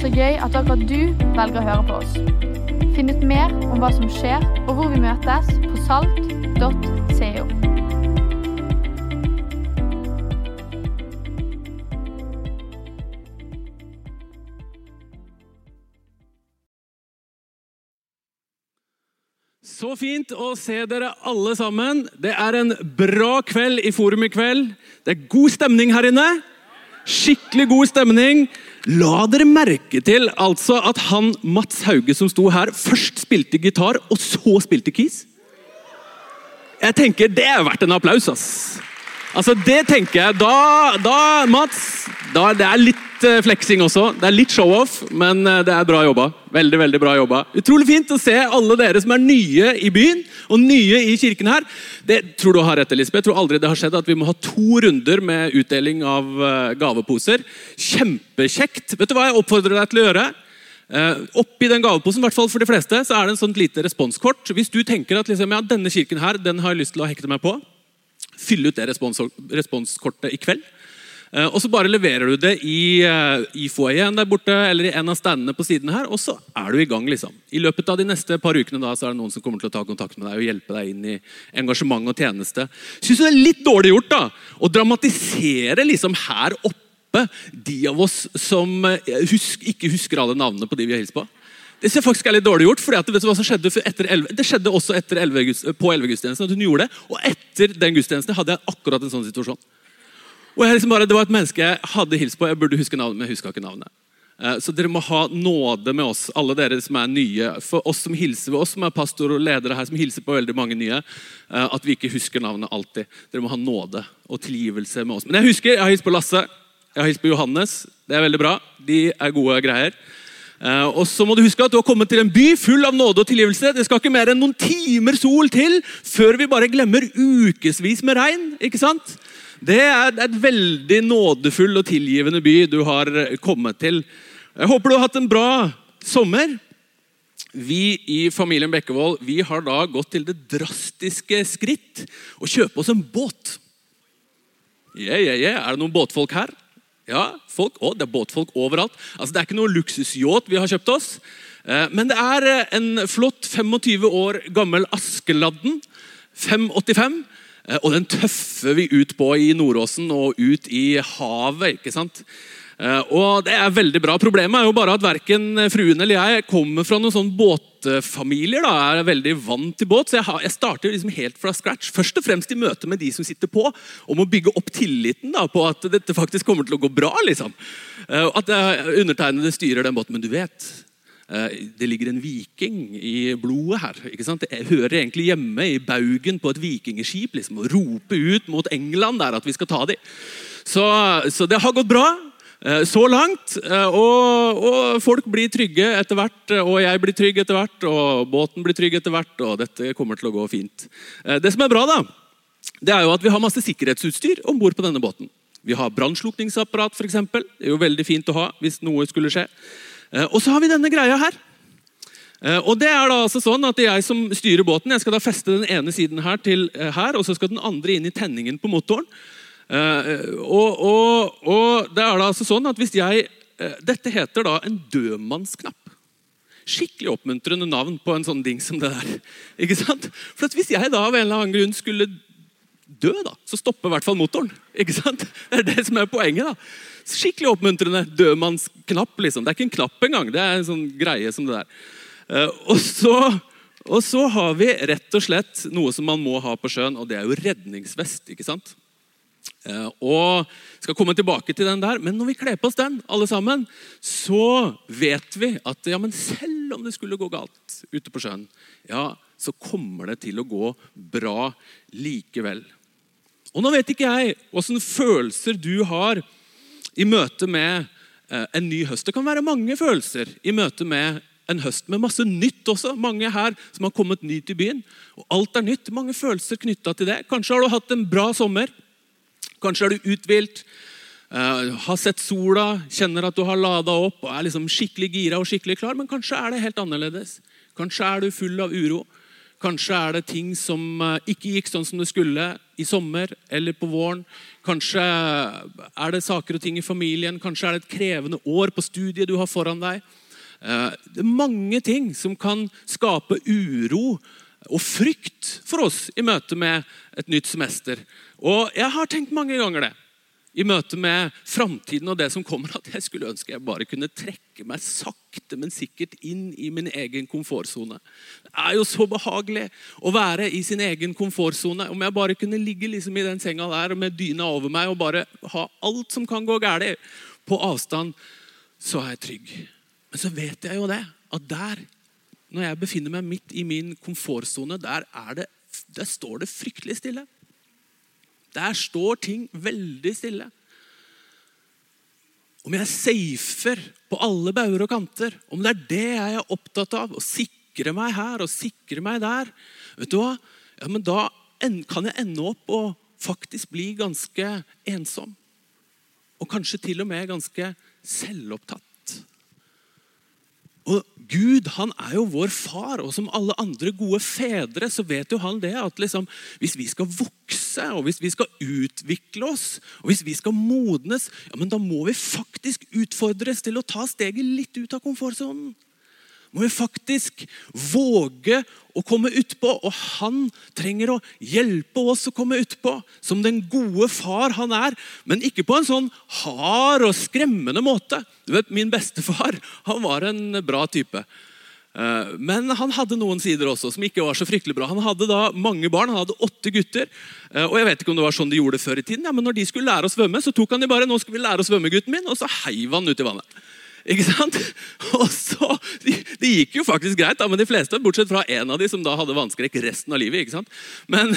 Så gøy at akkurat du velger å høre på oss. Finn ut mer om hva som skjer, og hvor vi møtes på salt.co. Så fint å se dere alle sammen. Det er en bra kveld i Forum i kveld. Det er god stemning her inne. Skikkelig god stemning. La dere merke til altså at han Mats Hauge som sto her, først spilte gitar, og så spilte keys. Jeg tenker Det er verdt en applaus. ass. Altså, Det tenker jeg. Da, da Mats da, Det er litt eh, fleksing også. Det er litt show-off, men eh, det er bra jobba. Veldig, veldig bra jobba. Utrolig fint å se alle dere som er nye i byen og nye i kirken her. Det tror du har rett, Elisabeth. Jeg tror aldri det har skjedd at vi må ha to runder med utdeling av eh, gaveposer. Kjempekjekt. Vet du hva jeg oppfordrer deg til å gjøre? Uh, oppi den gaveposen, hvert fall for de fleste, så er det en sånt lite responskort. Hvis du tenker at liksom, ja, denne kirken her, den har jeg lyst til å hekte meg på, fyll ut det respons responskortet i kveld. Eh, og så bare leverer du det i, uh, i foajeen der borte eller i en av standene på siden her, og så er du i gang. liksom. I løpet av de neste par ukene da, så er det noen som kommer til å ta kontakt med deg og hjelpe deg inn i engasjement og tjeneste. Syns du det er litt dårlig gjort da, å dramatisere liksom her oppe de av oss som eh, husk, ikke husker alle navnene på de vi har hilst på? Det ser faktisk er litt dårlig gjort, fordi at vet du hva som skjedde etter 11, Det skjedde også etter 11, på 11-gudstjenesten at hun gjorde det. Og etter den gudstjenesten hadde jeg akkurat en sånn situasjon. Og jeg liksom bare, Det var et menneske jeg hadde hilst på. Jeg burde huske navnet, men jeg huska ikke navnet. Eh, Så dere må ha nåde med oss, alle dere som er nye. For oss som hilser ved oss, som er pastor og ledere her, som hilser på veldig mange nye, eh, at vi ikke husker navnet alltid. Dere må ha nåde og tilgivelse med oss. Men jeg husker, jeg har hilst på Lasse, jeg har hilst på Johannes. Det er veldig bra. De er gode greier. Eh, og så må du huske at du har kommet til en by full av nåde og tilgivelse. Det skal ikke mer enn noen timer sol til før vi bare glemmer ukevis med regn. ikke sant? Det er et veldig nådefull og tilgivende by du har kommet til. Jeg håper du har hatt en bra sommer. Vi i familien Bekkevold vi har da gått til det drastiske skritt å kjøpe oss en båt. Yeah, yeah, yeah. Er det noen båtfolk her? Ja, folk, å, det er båtfolk overalt. Altså, Det er ikke noe luksusyacht vi har kjøpt oss. Eh, Men det er eh, en flott 25 år gammel Askeladden. 585. eh, Og den tøffer vi ut på i Nordåsen og ut i havet. ikke sant? Eh, Og det er veldig bra. Problemet er jo bare at verken fruen eller jeg kommer fra noen sånn båtfamilier. da, er veldig vant til båt, Så jeg, har, jeg starter liksom helt fra scratch. Først og fremst i møte med de som sitter på, om å bygge opp tilliten da, på at dette faktisk kommer til å gå bra. liksom. Eh, At eh, undertegnede styrer den båten. Men du vet, det ligger en viking i blodet her. ikke sant? Det hører egentlig hjemme i baugen på et vikingskip. liksom, Å rope ut mot England der at vi skal ta dem. Så, så det har gått bra. Eh, Så langt. eh, Og, og folk blir trygge etter hvert. eh, Og jeg blir trygg etter hvert. Og båten blir trygg etter hvert. Og dette kommer til å gå fint. Det som er bra, da, det er jo at vi har masse sikkerhetsutstyr om bord på denne båten. Vi har brannslukningsapparat, f.eks. Det er jo veldig fint å ha hvis noe skulle skje. Og så har vi denne greia her. Og det er da altså sånn at jeg som styrer båten. Jeg skal da feste den ene siden her til her, og så skal den andre inn i tenningen på motoren. Eh, og, og, og det er da altså sånn at hvis jeg eh, Dette heter da en dødmannsknapp. Skikkelig oppmuntrende navn på en sånn ding som det der. Ikke sant? For Hvis jeg da av en eller annen grunn skulle dø, da, så stopper i hvert fall motoren. Ikke sant? Det er det som er poenget. da. Skikkelig oppmuntrende dødmannsknapp. liksom. Det er ikke en knapp engang. Det er en sånn greie som det der. Eh, og så, og så har vi rett og slett noe som man må ha på sjøen, og det er jo redningsvest. ikke sant? Eh, og skal komme tilbake til den der, Men når vi kler på oss den, alle sammen, så vet vi at ja, men selv om det skulle gå galt ute på sjøen, ja, så kommer det til å gå bra likevel. Og Nå vet ikke jeg åssen følelser du har i møte med eh, en ny høst. Det kan være mange følelser i møte med en høst med masse nytt også. Mange her som har kommet nytt i byen. Og alt er nytt. Mange følelser knytta til det. Kanskje har du hatt en bra sommer. Kanskje er du uthvilt, eh, har sett sola, kjenner at du har lada opp og er liksom skikkelig gira og skikkelig klar. Men kanskje er det helt annerledes. Kanskje er du full av uro. Kanskje er det ting som eh, ikke gikk sånn som det skulle i sommer eller på våren. Kanskje er det saker og ting i familien. Kanskje er det et krevende år på studiet du har foran deg. Eh, det er mange ting som kan skape uro og frykt for oss i møte med et nytt semester. Og jeg har tenkt mange ganger det i møte med framtiden og det som kommer, at jeg skulle ønske jeg bare kunne trekke meg sakte, men sikkert inn i min egen komfortsone. Det er jo så behagelig å være i sin egen komfortsone. Om jeg bare kunne ligge liksom i den senga der med dyna over meg og bare ha alt som kan gå galt, på avstand, så er jeg trygg. Men så vet jeg jo det, at der, når jeg befinner meg midt i min komfortsone, der, der står det fryktelig stille. Der står ting veldig stille. Om jeg safer på alle bauger og kanter, om det er det jeg er opptatt av, å sikre meg her og sikre meg der, vet du hva? Ja, men da kan jeg ende opp og faktisk bli ganske ensom. Og kanskje til og med ganske selvopptatt. Og Gud han er jo vår far, og som alle andre gode fedre så vet jo han det at liksom, hvis vi skal vokse og hvis vi skal utvikle oss og hvis vi skal modnes, ja, men da må vi faktisk utfordres til å ta steget litt ut av komfortsonen må vi faktisk våge å komme utpå. Og han trenger å hjelpe oss å komme utpå, som den gode far han er. Men ikke på en sånn hard og skremmende måte. Du vet, Min bestefar han var en bra type. Eh, men han hadde noen sider også som ikke var så fryktelig bra. Han hadde da mange barn, han hadde åtte gutter. Eh, og jeg vet ikke om det var sånn de gjorde det før i tiden, ja, men når de skulle lære å svømme, så tok han de bare nå skal vi lære å svømme, gutten min, og så heiv han ut i vannet. Ikke sant? Og så, Det de gikk jo faktisk greit, da, men de fleste, bortsett fra en av de som da hadde vannskrekk resten av livet. ikke sant? Men,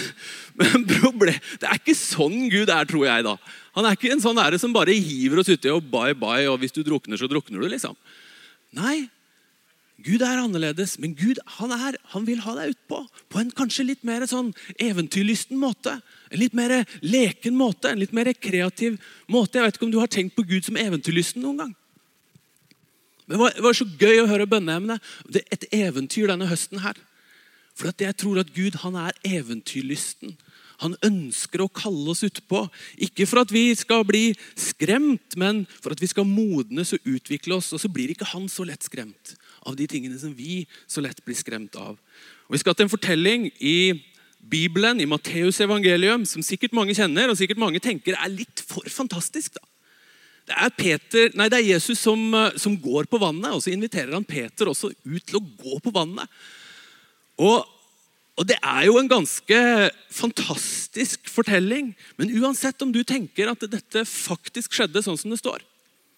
men problem, det er ikke sånn Gud er, tror jeg. da. Han er ikke en sånn ære som bare hiver oss uti og bye bye, og hvis du drukner, så drukner du. liksom. Nei, Gud er annerledes, men Gud han, er, han vil ha deg utpå. På en kanskje litt mer sånn eventyrlysten måte. En litt mer leken måte, en litt mer kreativ måte. Jeg vet ikke om du har tenkt på Gud som eventyrlysten noen gang? Var, det var så gøy å høre bønneemnet. Det er et eventyr denne høsten her. For jeg tror at Gud han er eventyrlysten. Han ønsker å kalle oss utpå. Ikke for at vi skal bli skremt, men for at vi skal modnes og utvikle oss. Og så blir ikke han så lett skremt av de tingene som vi så lett blir skremt av. Og Vi skal til en fortelling i Bibelen, i Matteus evangelium, som sikkert mange kjenner og sikkert mange tenker er litt for fantastisk. da. Det er, Peter, nei, det er Jesus som, eh, som, går på vannet, og så inviterer han Peter også ut til å gå på vannet. Og, og Det er jo en ganske fantastisk fortelling. Men uansett om du tenker at dette faktisk skjedde sånn som det står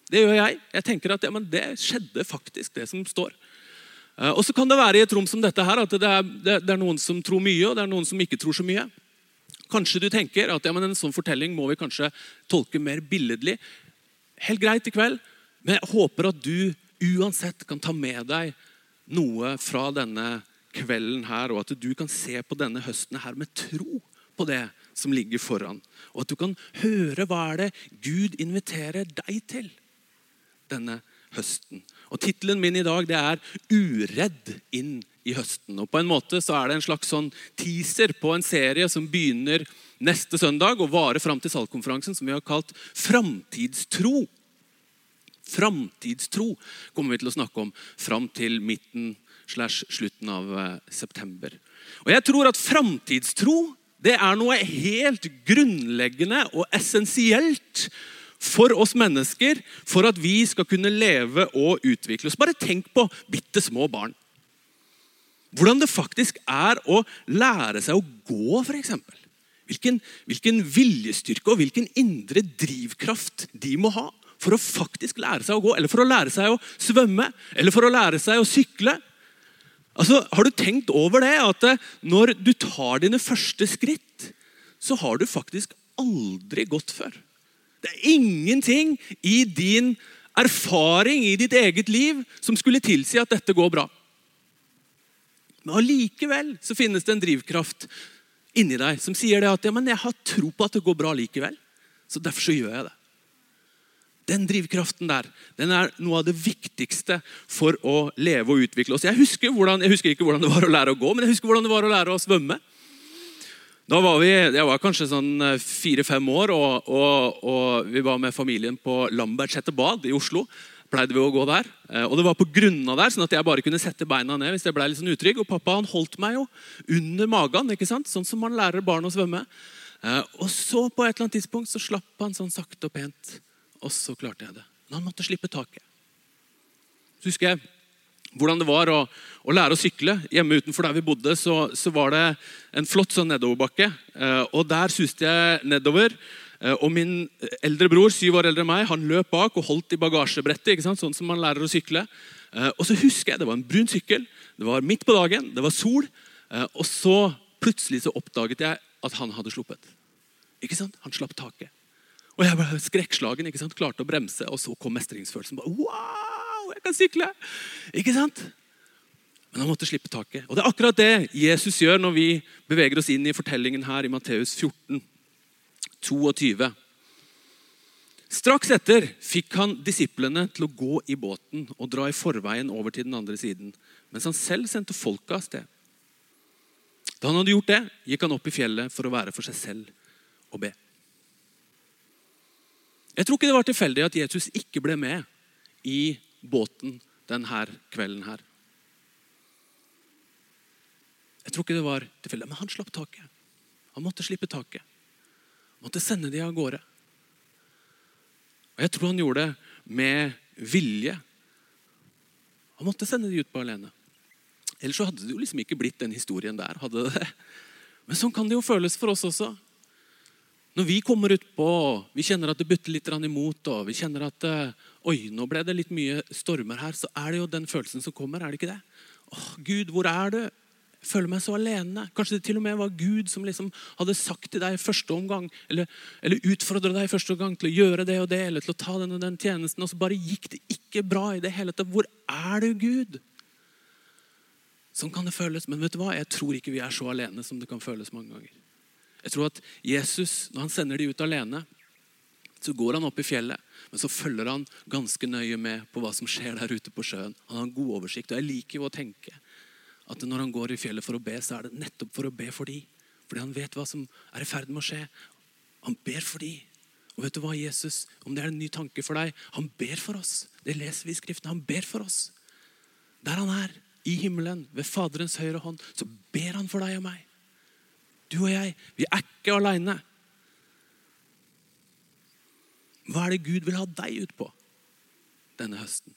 Det gjør jeg. Jeg tenker at ja, det skjedde faktisk, det som står. Eh, og så kan det være i et rom som dette her, at det er, det er noen som tror mye, og det er noen som ikke tror så mye. Kanskje du tenker at ja, en sånn fortelling må vi kanskje tolke mer billedlig helt greit i kveld, men jeg håper at du uansett kan ta med deg noe fra denne kvelden her, og at du kan se på denne høsten her med tro på det som ligger foran. Og at du kan høre hva er det Gud inviterer deg til denne høsten. Og Tittelen min i dag det er 'Uredd inn i høsten'. Og på en måte så er det en slags sånn teaser på en serie som begynner neste søndag og varer fram til salgkonferansen, som vi har kalt Framtidstro. Framtidstro kommer vi til å snakke om fram til midten slash slutten av eh, september. Og jeg tror at framtidstro det er noe helt grunnleggende og essensielt for oss mennesker for at vi skal kunne leve og utvikle oss. Bare tenk på bitte små barn. Hvordan det faktisk er å lære seg å gå, f.eks. Hvilken, hvilken viljestyrke og hvilken indre drivkraft de må ha for å faktisk lære seg å gå, eller for å lære seg å svømme, eller for å lære seg å sykle. Altså, Har du tenkt over det? At eh, når du tar dine første skritt, så har du faktisk aldri gått før. Det er ingenting i din erfaring i ditt eget liv som skulle tilsi at dette går bra. Men allikevel finnes det en drivkraft inni deg som sier det at ja, men jeg har tro på at det går bra likevel. Så derfor så gjør jeg det. Den drivkraften der den er noe av det viktigste for å leve og utvikle oss. Jeg husker, hvordan, jeg husker ikke hvordan det var å lære å gå, men jeg husker hvordan det var å lære å svømme. Da var vi, Jeg var kanskje sånn fire-fem år, og, og, og, vi var med familien på Lambertseter bad i Oslo. Pleide vi å gå der. Eh, og Det var på grunna der, sånn at jeg bare kunne sette beina ned hvis jeg ble litt sånn utrygg. Og pappa han holdt meg jo under magen, ikke sant? sånn som man lærer barn å svømme. Eh, og så på et eller annet tidspunkt så slapp han sånn sakte og pent. Og så klarte jeg det. Men han måtte slippe taket. Så husker jeg hvordan det var å, å, lære å sykle. Hjemme utenfor der vi bodde, så, så var det en flott sånn nedoverbakke. Eh, og Der suste jeg nedover. Eh, og Min eldre bror syv år eldre enn meg, han løp bak og holdt i bagasjebrettet. Sånn som man lærer å sykle. Eh, og så husker jeg, Det var en brun sykkel, det var midt på dagen, det var sol. Eh, og så plutselig så oppdaget jeg at han hadde sluppet. Ikke sant? Han slapp taket. Og jeg ble skrekkslagen, ikke sant? klarte å bremse, og så kom mestringsfølelsen. Bare, wow! jeg kan sykle! Ikke sant? Men han måtte slippe taket. Og Det er akkurat det Jesus gjør når vi beveger oss inn i fortellingen her i Matteus 14, 22. Straks etter fikk han disiplene til å gå i båten og dra i forveien over til den andre siden, mens han selv sendte folka av sted. Da han hadde gjort det, gikk han opp i fjellet for å være for seg selv og be. Jeg tror ikke det var tilfeldig at Jesus ikke ble med i båten denne kvelden her. Jeg tror ikke det var tilfeldig, men han slapp taket. Han måtte slippe taket. Måtte sende de av gårde. Og Jeg tror han gjorde det med vilje. Han måtte sende de ut på alene. Ellers så hadde det jo liksom ikke blitt den historien der. hadde det. Men sånn kan det jo føles for oss også. Når vi kommer utpå, vi kjenner at det butter litt imot, og vi kjenner at eh, oi, nå ble det litt mye stormer her, så er det jo den følelsen som kommer. er det ikke det? Åh, Gud, hvor er du? Føler meg så alene. Kanskje det til og med var Gud som liksom hadde sagt til deg i første omgang, eller, eller utfordra deg første omgang til å gjøre det og det, eller til å ta den og den tjenesten, og så bare gikk det ikke bra i det hele tatt. Hvor er du, Gud? Sånn kan det føles. Men vet du hva? jeg tror ikke vi er så alene som det kan føles mange ganger. Jeg tror at Jesus, når han sender de ut alene, så går han opp i fjellet, men så følger han ganske nøye med på hva som skjer der ute på sjøen. Han har en god oversikt. og Jeg liker jo å tenke at når han går i fjellet for å be, så er det nettopp for å be for de. Fordi han vet hva som er i ferd med å skje. Han ber for de. Og vet du hva, Jesus, om det er en ny tanke for deg, han ber for oss. Det leser vi i Skriften. Han ber for oss. Der han er, i himmelen, ved Faderens høyre hånd, så ber han for deg og meg. Du og jeg, vi er ikke aleine. Hva er det Gud vil ha deg ut på denne høsten?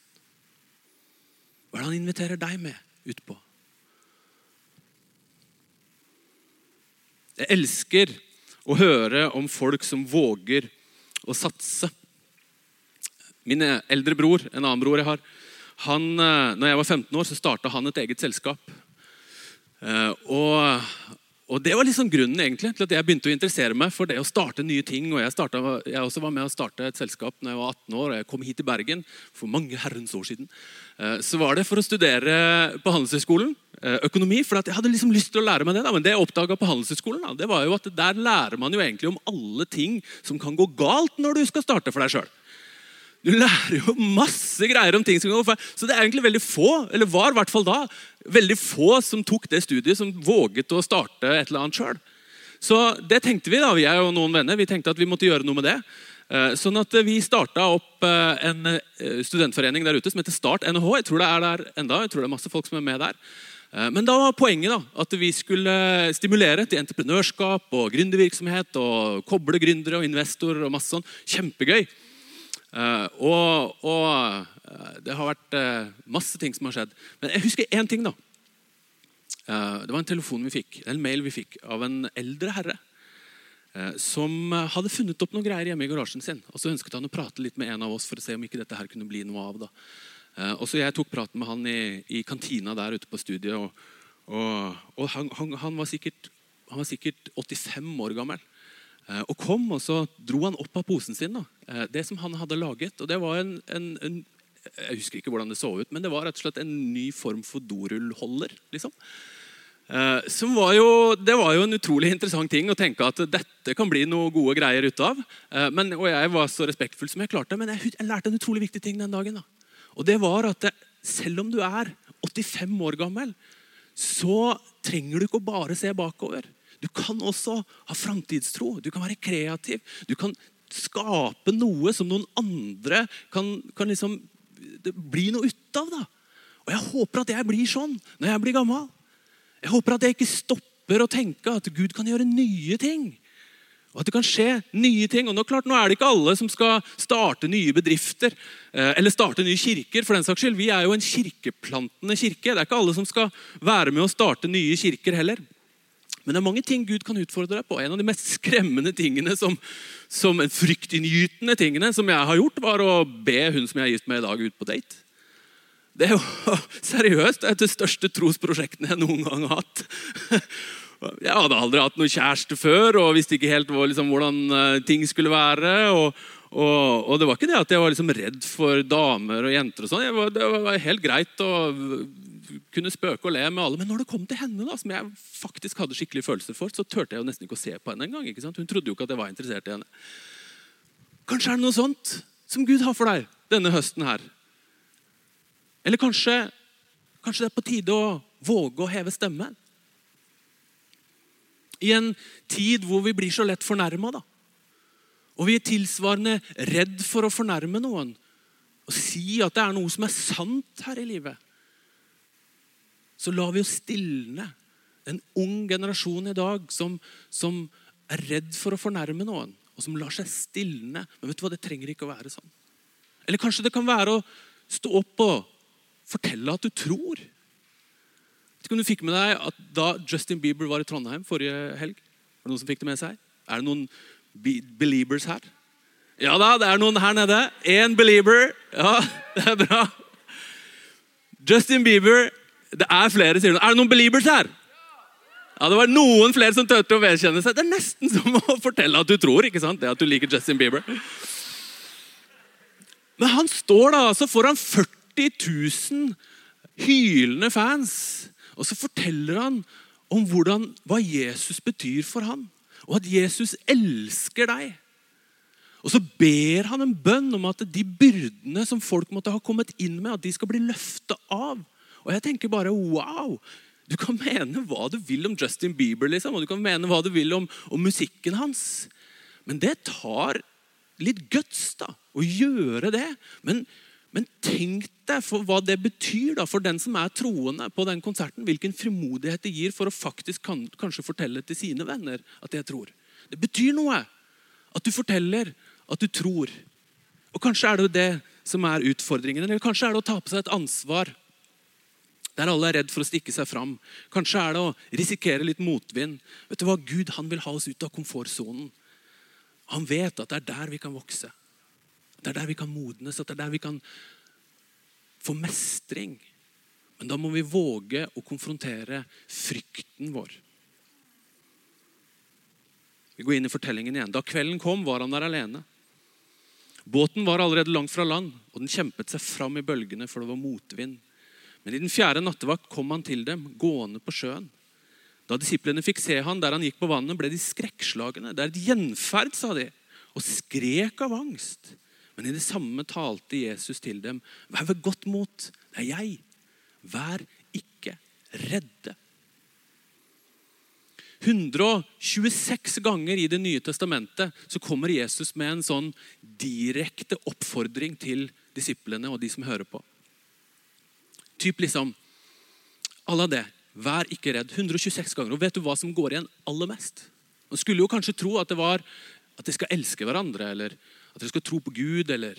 Hva er det han inviterer deg med ut på? Jeg elsker å høre om folk som våger å satse. Min eldre bror, en annen bror jeg har, han, eh, når jeg var 15 år, så starta han et eget selskap. Eh, og og Det var liksom grunnen egentlig til at jeg begynte å interessere meg for det å starte nye ting. og Jeg, startet, jeg også var med å starte et selskap når jeg var 18 år og jeg kom hit til Bergen for mange herrens år siden. Eh, så var det for å studere på Handelshøyskolen økonomi. For jeg hadde liksom lyst til å lære meg det. Da. Men det jeg oppdaga på Handelshøyskolen, det var jo at der lærer man jo egentlig om alle ting som kan gå galt når du skal starte for deg sjøl. Du lærer jo masse greier om ting som kan gå feil. Så det er egentlig veldig få, eller var i hvert fall da, veldig få som tok det studiet, som våget å starte et eller annet sjøl. Så det tenkte vi, da, vi er jo noen venner, vi tenkte at vi måtte gjøre noe med det. Eh, sånn at vi starta opp eh, en eh, studentforening der ute som heter Start NHH. Jeg tror det er der enda, jeg tror det er masse folk som er med der. Men da var poenget da, at vi skulle stimulere til entreprenørskap og gründervirksomhet. Og koble gründere og investorer og masse sånn. Kjempegøy. Uh, og, og uh, det har vært masse ting som har skjedd. Men jeg husker én ting. da. det var en telefon vi fikk, en mail vi fikk av en eldre herre. som hadde funnet opp noen greier hjemme i garasjen sin. og Så ønsket han å prate litt med en av oss for å se om ikke dette her kunne bli noe av. da. Og så Jeg tok praten med han i, i kantina der ute på studiet. og, og, og han, han, han, var sikkert, han var sikkert 85 år gammel. Eh, og kom, og så dro han opp av posen sin da. Eh, det som han hadde laget. og det var en, en, en, Jeg husker ikke hvordan det så ut, men det var rett og slett en ny form for dorullholder. liksom. Eh, som var jo, det var jo en utrolig interessant ting å tenke at dette kan bli noe gode greier ut av. Men, og jeg var så respektfull som jeg klarte, men jeg, jeg lærte en utrolig viktig ting den dagen. da. Og det var at selv om du er 85 år gammel, så trenger du ikke å bare se bakover. Du kan også ha framtidstro. Du kan være kreativ. Du kan skape noe som noen andre kan, kan liksom bli noe ut av. da. Og Jeg håper at jeg blir sånn når jeg blir gammel. Jeg håper at jeg ikke stopper å tenke at Gud kan gjøre nye ting. Og at det kan skje nye ting. Og nå, klart, nå er det ikke alle som skal starte nye bedrifter eh, eller starte nye kirker. for den saks skyld. Vi er jo en kirkeplantende kirke. Det er ikke alle som skal være med å starte nye kirker heller. Men det er mange ting Gud kan utfordre deg på. En av de mest skremmende tingene, som, som en fryktinngytende tingene som jeg har gjort, var å be hun som jeg er gift med i dag, ut på date. Det er jo seriøst er et av de største trosprosjektene jeg noen gang har hatt. Jeg hadde aldri hatt noen kjæreste før og visste ikke helt liksom, hvordan eh, ting skulle være. Og, og, og, det var ikke det at jeg var liksom redd for damer og jenter. og sånn. Det var helt greit å kunne spøke og le med alle. Men når det kom til henne, da, som jeg faktisk hadde skikkelig følelser for, så turte jeg jo nesten ikke å se på henne engang. Hun trodde jo ikke at jeg var interessert i henne. Kanskje er det noe sånt som Gud har for deg denne høsten her. Eller kanskje, kanskje det er på tide å våge å heve stemmen. I en tid hvor vi blir så lett fornærma, og vi er tilsvarende redd for å fornærme noen. Og si at det er noe som er sant her i livet, så lar vi oss stilne. En ung generasjon i dag som, som er redd for å fornærme noen, og som lar seg stilne. Men vet du hva, det trenger ikke å være sånn. Eller kanskje det kan være å stå opp og fortelle at du tror ikke om du fikk med deg at Da Justin Bieber var i Trondheim forrige helg Var det noen som fikk det med seg? Er det noen be believers her? Ja da, det er noen her nede. Én believer. Ja, det er bra. Justin Bieber Det er flere, sier du. Er det noen believers her? Ja, Det var noen flere som turte å vedkjenne seg. Det er nesten som å fortelle at du tror. ikke sant? Det at du liker Justin Bieber. Men han står da altså foran 40 000 hylende fans og så forteller han om hvordan, hva Jesus betyr for ham, og at Jesus elsker deg. Og så ber han en bønn om at de byrdene som folk måtte ha kommet inn med, at de skal bli løfta av. Og jeg tenker bare wow! Du kan mene hva du vil om Justin Bieber, liksom, og du kan mene hva du vil om, om musikken hans. Men det tar litt guts da, å gjøre det. Men men tenk deg for hva det betyr da, for den som er troende på den konserten. Hvilken frimodighet det gir for å faktisk kan, kanskje fortelle til sine venner at jeg tror. Det betyr noe at du forteller at du tror. Og Kanskje er det det som er utfordringen. Eller kanskje er det å ta på seg et ansvar der alle er redd for å stikke seg fram. Kanskje er det å risikere litt motvind. Vet du hva? Gud han vil ha oss ut av komfortsonen. Han vet at det er der vi kan vokse. Det er der vi kan modnes, at det er der vi kan få mestring. Men da må vi våge å konfrontere frykten vår. Vi går inn i fortellingen igjen. Da kvelden kom, var han der alene. Båten var allerede langt fra land, og den kjempet seg fram i bølgene, for det var motvind. Men i den fjerde nattevakt kom han til dem, gående på sjøen. Da disiplene fikk se han der han gikk på vannet, ble de skrekkslagne. Det er et gjenferd, sa de, og skrek av angst. Men i det samme talte Jesus til dem. Vær ved godt mot. Det er jeg. Vær ikke redde. 126 ganger i Det nye testamentet så kommer Jesus med en sånn direkte oppfordring til disiplene og de som hører på. Typ liksom Alle det. Vær ikke redd. 126 ganger. Og vet du hva som går igjen aller mest? Man skulle jo kanskje tro at det var at de skal elske hverandre, eller at dere skal tro på Gud eller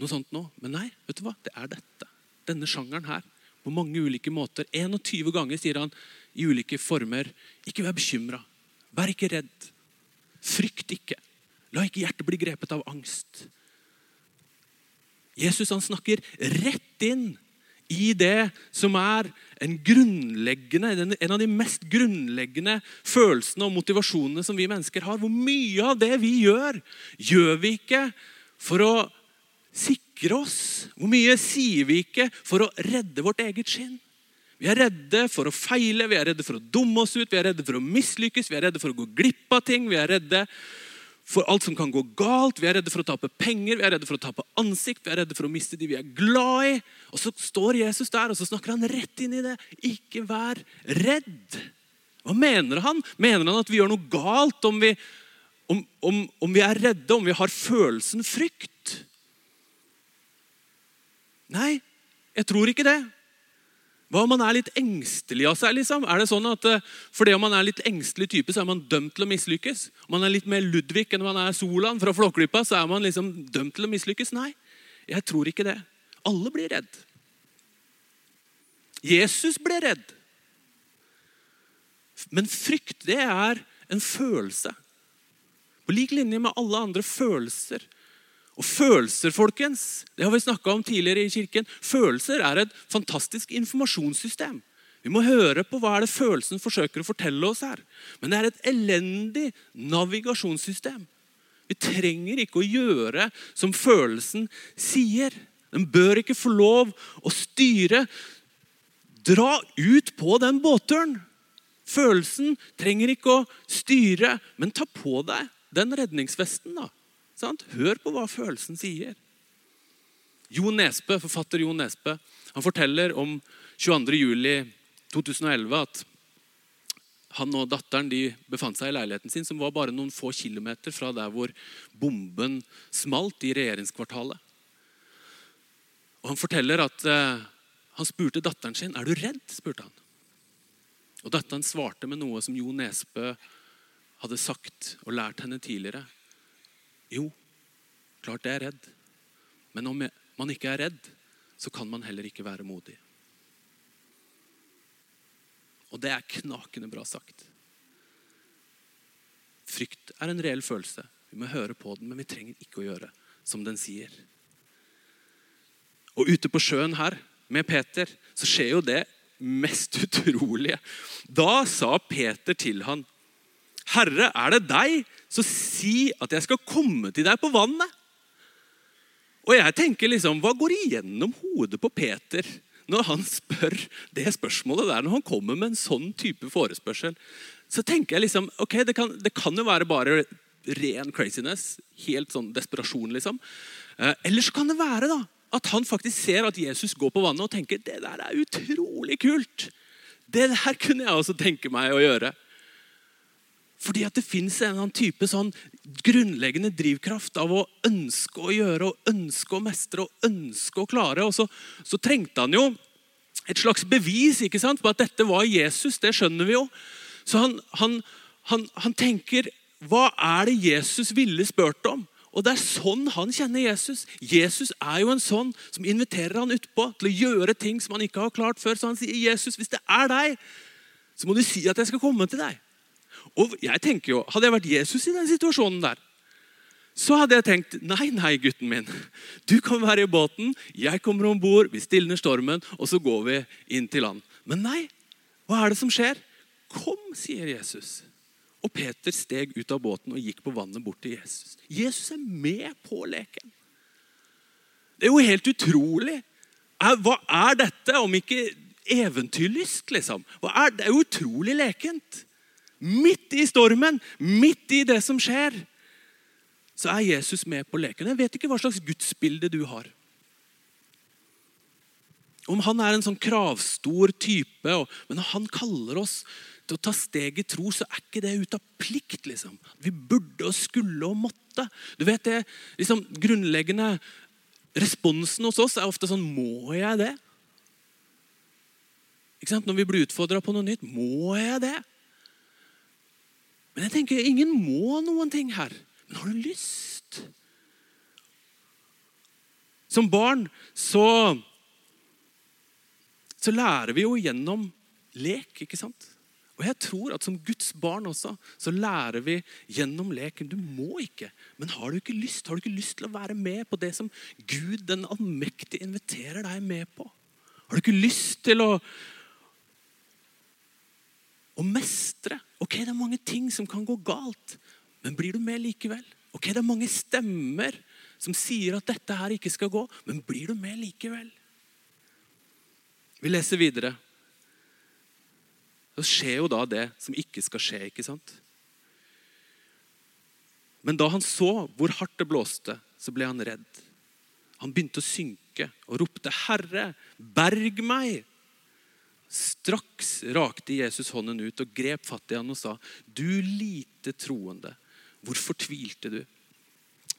noe sånt noe. Men nei, vet du hva? det er dette. Denne sjangeren her. På mange ulike måter. 21 ganger sier han i ulike former ikke vær bekymra. Vær ikke redd. Frykt ikke. La ikke hjertet bli grepet av angst. Jesus han snakker rett inn i det som er en, en av de mest grunnleggende følelsene og motivasjonene som vi mennesker har. Hvor mye av det vi gjør, gjør vi ikke for å sikre oss? Hvor mye sier vi ikke for å redde vårt eget skinn? Vi er redde for å feile, vi er redde for å dumme oss ut, vi er redde for å mislykkes, vi er redde for å gå glipp av ting. vi er redde for alt som kan gå galt. Vi er redde for å tape penger, vi er redde for å tape ansikt, vi er redde for å miste de vi er glad i. Og så står Jesus der og så snakker han rett inn i det. Ikke vær redd. Hva mener han? Mener han at vi gjør noe galt om vi, om, om, om vi er redde, om vi har følelsen frykt? Nei, jeg tror ikke det. Hva om man er litt engstelig av seg? liksom? Er det sånn at uh, Fordi om man er litt engstelig type, så er man dømt til å mislykkes? Om man er litt mer Ludvig enn man er Solan fra Flåklypa, så er man liksom dømt til å mislykkes? Nei, jeg tror ikke det. Alle blir redd. Jesus ble redd. Men frykt, det er en følelse. På lik linje med alle andre følelser. Og følelser, folkens, det har vi snakka om tidligere i kirken. Følelser er et fantastisk informasjonssystem. Vi må høre på hva er det følelsen forsøker å fortelle oss her. Men det er et elendig navigasjonssystem. Vi trenger ikke å gjøre som følelsen sier. Den bør ikke få lov å styre. Dra ut på den båtturen. Følelsen trenger ikke å styre, men ta på deg den redningsvesten. da. Sant? Hør på hva følelsen sier. Jo Nesbø, Forfatter Jo Nesbø han forteller om 22.07.2011 at han og datteren de befant seg i leiligheten sin, som var bare noen få kilometer fra der hvor bomben smalt i regjeringskvartalet. Og Han forteller at eh, han spurte datteren sin er du redd. spurte han. Og Datteren svarte med noe som Jo Nesbø hadde sagt og lært henne tidligere. Jo, klart jeg er redd. Men om man ikke er redd, så kan man heller ikke være modig. Og det er knakende bra sagt. Frykt er en reell følelse. Vi må høre på den, men vi trenger ikke å gjøre som den sier. Og ute på sjøen her med Peter så skjer jo det mest utrolige. Da sa Peter til han, 'Herre, er det deg, så si at jeg skal komme til deg på vannet.' Og jeg tenker liksom, Hva går igjennom hodet på Peter når han spør det spørsmålet der, når han kommer med en sånn type forespørsel? Så tenker jeg liksom, ok, det kan, det kan jo være bare ren craziness. Helt sånn desperasjon, liksom. Eh, eller så kan det være da, at han faktisk ser at Jesus går på vannet og tenker det der er utrolig kult. Det der kunne jeg også tenke meg å gjøre. Fordi at det fins en annen type sånn grunnleggende drivkraft av å ønske å gjøre og ønske å mestre og ønske å klare. Og så, så trengte han jo et slags bevis ikke sant, på at dette var Jesus. Det skjønner vi jo. Så han, han, han, han tenker Hva er det Jesus ville spurt om? Og Det er sånn han kjenner Jesus. Jesus er jo en sånn som inviterer han utpå til å gjøre ting som han ikke har klart før. Så han sier, 'Jesus, hvis det er deg, så må du si at jeg skal komme til deg.' Og jeg tenker jo, Hadde jeg vært Jesus i den situasjonen der, så hadde jeg tenkt nei, nei, gutten min. Du kan være i båten, jeg kommer om bord, vi stilner stormen, og så går vi inn til land. Men nei, hva er det som skjer? Kom, sier Jesus. Og Peter steg ut av båten og gikk på vannet bort til Jesus. Jesus er med på leken. Det er jo helt utrolig. Hva er dette om ikke eventyrlyst, liksom? det er jo utrolig lekent. Midt i stormen, midt i det som skjer, så er Jesus med på leken. Jeg vet ikke hva slags gudsbilde du har. Om han er en sånn kravstor type, men når han kaller oss til å ta steg i tro, så er ikke det ut av plikt. liksom. Vi burde og skulle og måtte. Du vet det, liksom, Grunnleggende responsen hos oss er ofte sånn Må jeg det? Ikke sant? Når vi blir utfordra på noe nytt. Må jeg det? Men jeg tenker, ingen må noen ting her. Men har du lyst? Som barn så, så lærer vi jo gjennom lek, ikke sant? Og jeg tror at som Guds barn også, så lærer vi gjennom leken. Du må ikke, men har du ikke lyst? Har du ikke lyst til å være med på det som Gud den allmektige inviterer deg med på? Har du ikke lyst til å å mestre. Ok, Det er mange ting som kan gå galt, men blir du med likevel? Ok, Det er mange stemmer som sier at dette her ikke skal gå, men blir du med likevel? Vi leser videre. Så skjer jo da det som ikke skal skje, ikke sant? Men da han så hvor hardt det blåste, så ble han redd. Han begynte å synke og ropte, 'Herre, berg meg!' Straks rakte Jesus hånden ut og grep fatt i han og sa, 'Du lite troende, hvorfor tvilte du?'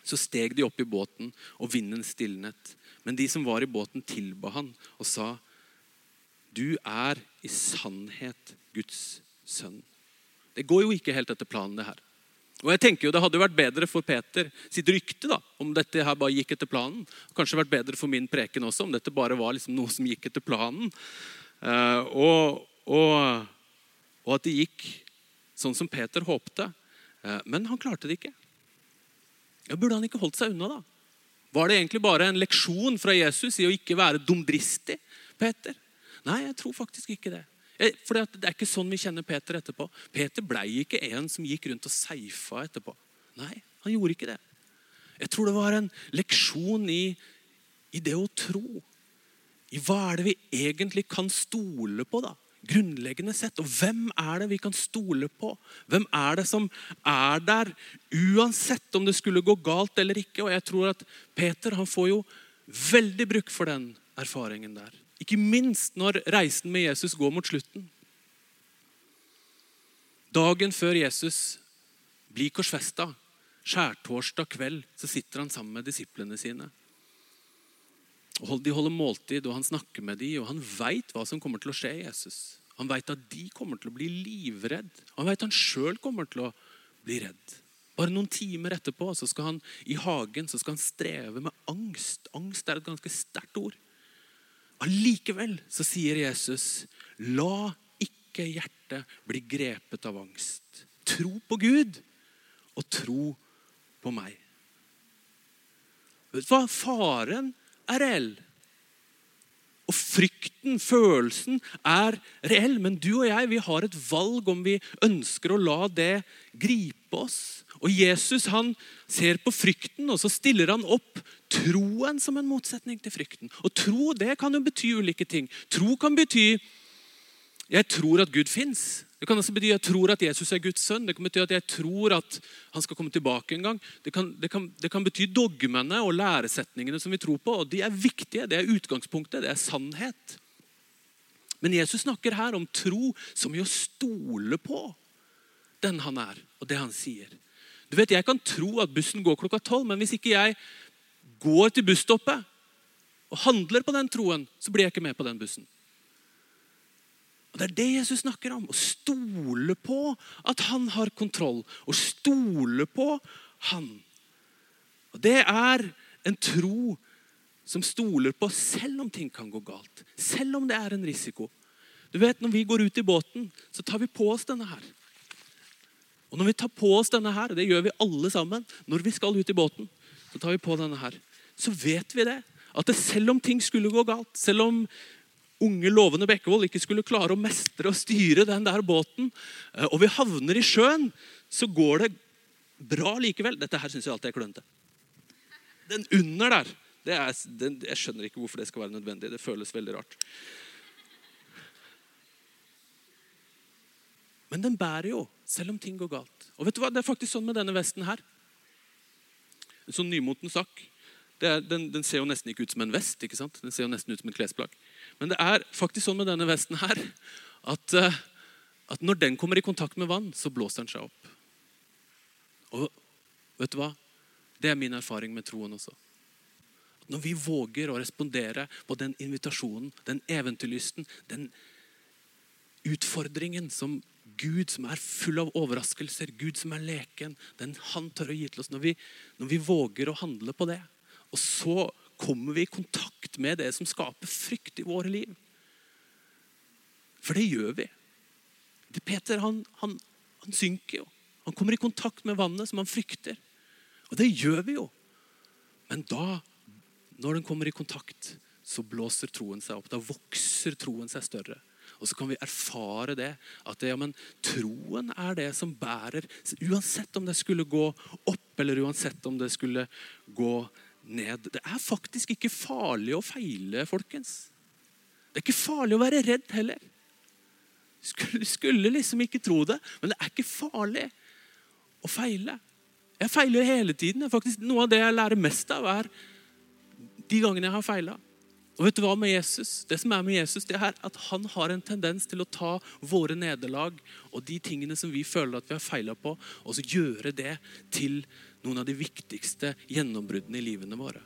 Så steg de opp i båten, og vinden stilnet. Men de som var i båten, tilba han og sa, 'Du er i sannhet Guds sønn'. Det går jo ikke helt etter planen, det her. Og jeg tenker jo Det hadde vært bedre for Peter sitt rykte da, om dette her bare gikk etter planen. Kanskje vært bedre for min preken også, om dette bare var liksom noe som gikk etter planen. Uh, og, og, og, at det gikk sånn som Peter håpte. Uh, men han klarte det ikke. Burde han ikke holdt seg unna, da? Var det egentlig bare en leksjon fra Jesus i å ikke være dumdristig, Peter? Nei, jeg tror faktisk ikke det. Eh, for Det er ikke sånn vi kjenner Peter etterpå. Peter blei ikke en som gikk rundt og seifa etterpå. Nei, han gjorde ikke det. Jeg tror det var en leksjon i, i det å tro. I hva er det vi egentlig kan stole på, da? Grunnleggende sett. Og hvem er det vi kan stole på? Hvem er det som er der uansett om det skulle gå galt eller ikke? Og jeg tror at Peter han får jo veldig bruk for den erfaringen der. Ikke minst når reisen med Jesus går mot slutten. Dagen før Jesus blir korsfesta, skjærtorsdag kveld, så sitter han sammen med disiplene sine. De holder måltid, og han snakker med dem, og han veit hva som kommer til å skje i Jesus. Han veit at de kommer til å bli livredd. Han veit han sjøl kommer til å bli redd. Bare noen timer etterpå så skal han i hagen så skal han streve med angst. Angst er et ganske sterkt ord. Allikevel så sier Jesus, la ikke hjertet bli grepet av angst. Tro på Gud og tro på meg. Vet du hva? Faren er reell. Og frykten, følelsen, er reell. Men du og jeg vi har et valg om vi ønsker å la det gripe oss. Og Jesus han ser på frykten, og så stiller han opp troen som en motsetning til frykten. Og tro det kan jo bety ulike ting. Tro kan bety jeg tror at Gud fins. Det kan også bety at jeg tror at Jesus er Guds sønn. Det kan bety at jeg tror at han skal komme tilbake en gang. Det kan, det kan, det kan bety dogmene og læresetningene som vi tror på. og De er viktige. Det er utgangspunktet. Det er sannhet. Men Jesus snakker her om tro som i å stole på den han er, og det han sier. Du vet, Jeg kan tro at bussen går klokka tolv, men hvis ikke jeg går til busstoppet og handler på den troen, så blir jeg ikke med på den bussen. Og Det er det Jesus snakker om. Å stole på at han har kontroll. Å stole på han. Og Det er en tro som stoler på selv om ting kan gå galt. Selv om det er en risiko. Du vet, Når vi går ut i båten, så tar vi på oss denne her. Og når vi tar på oss denne her, det gjør vi alle sammen når vi skal ut i båten, så tar vi på denne her. Så vet vi det. At det, selv om ting skulle gå galt, selv om unge, lovende Bekkevold ikke skulle klare å mestre og styre den der båten, eh, og vi havner i sjøen, så går det bra likevel. Dette her syns jeg alltid er klønete. Den under der er, den, Jeg skjønner ikke hvorfor det skal være nødvendig. Det føles veldig rart. Men den bærer jo, selv om ting går galt. Og vet du hva? Det er faktisk sånn med denne vesten her. En sånn nymoten sak. Er, den, den, ser jo nesten ikke ut som en vest. ikke sant? Den ser jo nesten ut som en klesplagg. Men det er faktisk sånn med denne vesten her at, eh, at når den kommer i kontakt med vann, så blåser den seg opp. Og vet du hva? Det er min erfaring med troen også. Når vi våger å respondere på den invitasjonen, den eventyrlysten, den utfordringen som Gud som er full av overraskelser, Gud som er leken, den han tør å gi til oss. Når vi, når vi våger å handle på det, og så kommer vi i kontakt med det som skaper frykt i våre liv. For det gjør vi. Det Peter han, han, han synker jo. Han kommer i kontakt med vannet som han frykter. Og det gjør vi jo. Men da, når den kommer i kontakt, så blåser troen seg opp. Da vokser troen seg større. Og så kan vi erfare det. At det, ja, men, troen er det som bærer. Uansett om det skulle gå opp, eller uansett om det skulle gå ned. Det er faktisk ikke farlig å feile, folkens. Det er ikke farlig å være redd heller. Skulle, skulle liksom ikke tro det, men det er ikke farlig å feile. Jeg feiler hele tiden. Faktisk, noe av det jeg lærer mest av, er de gangene jeg har feila. Og vet du hva med Jesus? Det som er med Jesus, det er at han har en tendens til å ta våre nederlag og de tingene som vi føler at vi har feila på, og så gjøre det til noen av de viktigste gjennombruddene i livene våre.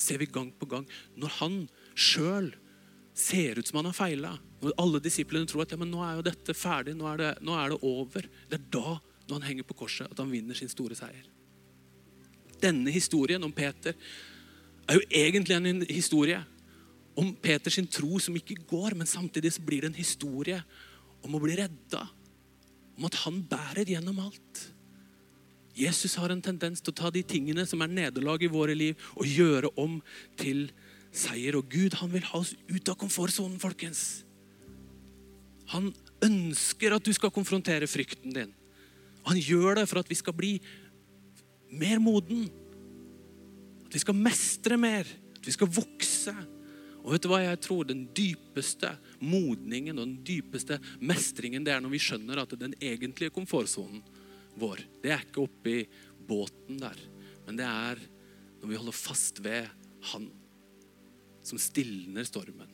Ser vi gang på gang. Når han sjøl ser ut som han har feila, når alle disiplene tror at ja, men nå er jo dette ferdig, nå er det, nå er det over, det er da, når han henger på korset, at han vinner sin store seier. Denne historien om Peter er jo egentlig en historie om Peters tro som ikke går, men samtidig så blir det en historie om å bli redda. Om at han bærer gjennom alt. Jesus har en tendens til å ta de tingene som er nederlag i våre liv, og gjøre om til seier. Og Gud han vil ha oss ut av komfortsonen, folkens. Han ønsker at du skal konfrontere frykten din. Han gjør det for at vi skal bli mer moden. At vi skal mestre mer. At vi skal vokse. Og vet du hva jeg tror? Den dypeste modningen og den dypeste mestringen det er når vi skjønner at den egentlige komfortsonen vår, det er ikke oppi båten der, men det er når vi holder fast ved Han som stilner stormen,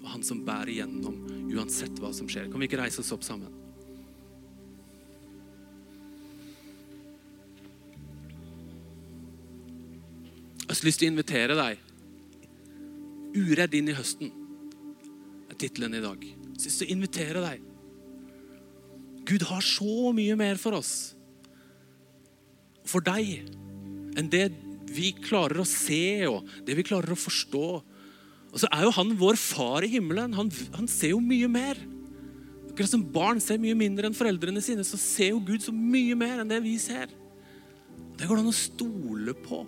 og Han som bærer igjennom uansett hva som skjer. Kan vi ikke reise oss opp sammen? Har lyst til å invitere deg. Uredd inn i høsten er tittelen i dag. Så lyst til å invitere deg. Gud har så mye mer for oss. For deg. Enn det vi klarer å se og det vi klarer å forstå. Og så er jo han vår far i himmelen. Han, han ser jo mye mer. Akkurat som barn ser mye mindre enn foreldrene sine, så ser jo Gud så mye mer enn det vi ser. Det går det an å stole på.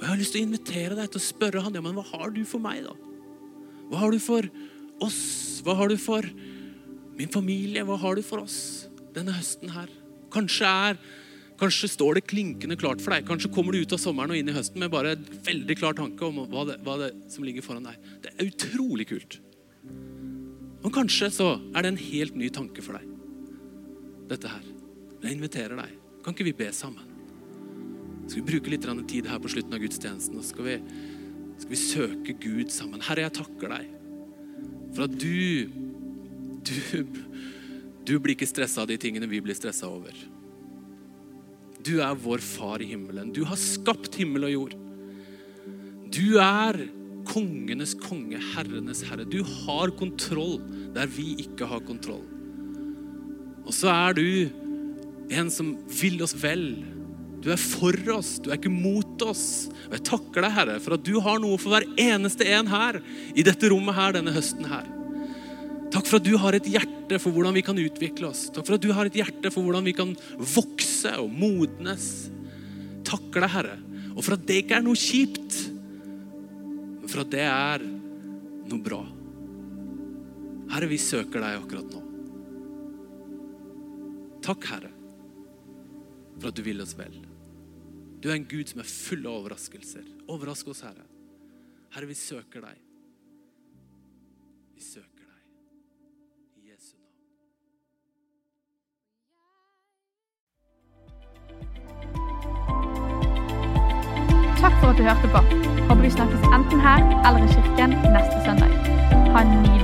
Og Jeg har lyst til å invitere deg til å spørre han, ja, men hva har du for meg. da? Hva har du for oss? Hva har du for min familie? Hva har du for oss denne høsten her? Kanskje, er, kanskje står det klinkende klart for deg. Kanskje kommer du ut av sommeren og inn i høsten med bare en veldig klar tanke om hva det, hva det som ligger foran deg. Det er utrolig kult. Og kanskje så er det en helt ny tanke for deg, dette her. Jeg inviterer deg. Kan ikke vi be sammen? Skal vi bruke litt tid her på slutten av gudstjenesten. Og skal vi, skal vi søke Gud sammen. Herre, jeg takker deg for at du Du, du blir ikke stressa av de tingene vi blir stressa over. Du er vår far i himmelen. Du har skapt himmel og jord. Du er kongenes konge, herrenes herre. Du har kontroll der vi ikke har kontroll. Og så er du en som vil oss vel. Du er for oss, du er ikke mot oss. Og Jeg takker deg, Herre, for at du har noe for hver eneste en her i dette rommet her denne høsten her. Takk for at du har et hjerte for hvordan vi kan utvikle oss. Takk for at du har et hjerte for hvordan vi kan vokse og modnes. Takker deg, Herre, og for at det ikke er noe kjipt, men for at det er noe bra. Herre, vi søker deg akkurat nå. Takk, Herre, for at du vil oss vel. Du er en Gud som er full av overraskelser. Overrask oss, Herre. Herre, vi søker deg. Vi søker deg. I Jesu. Takk for at du hørte på. Håper vi snakkes enten her eller i kirken neste søndag. Ha en nydelig uke.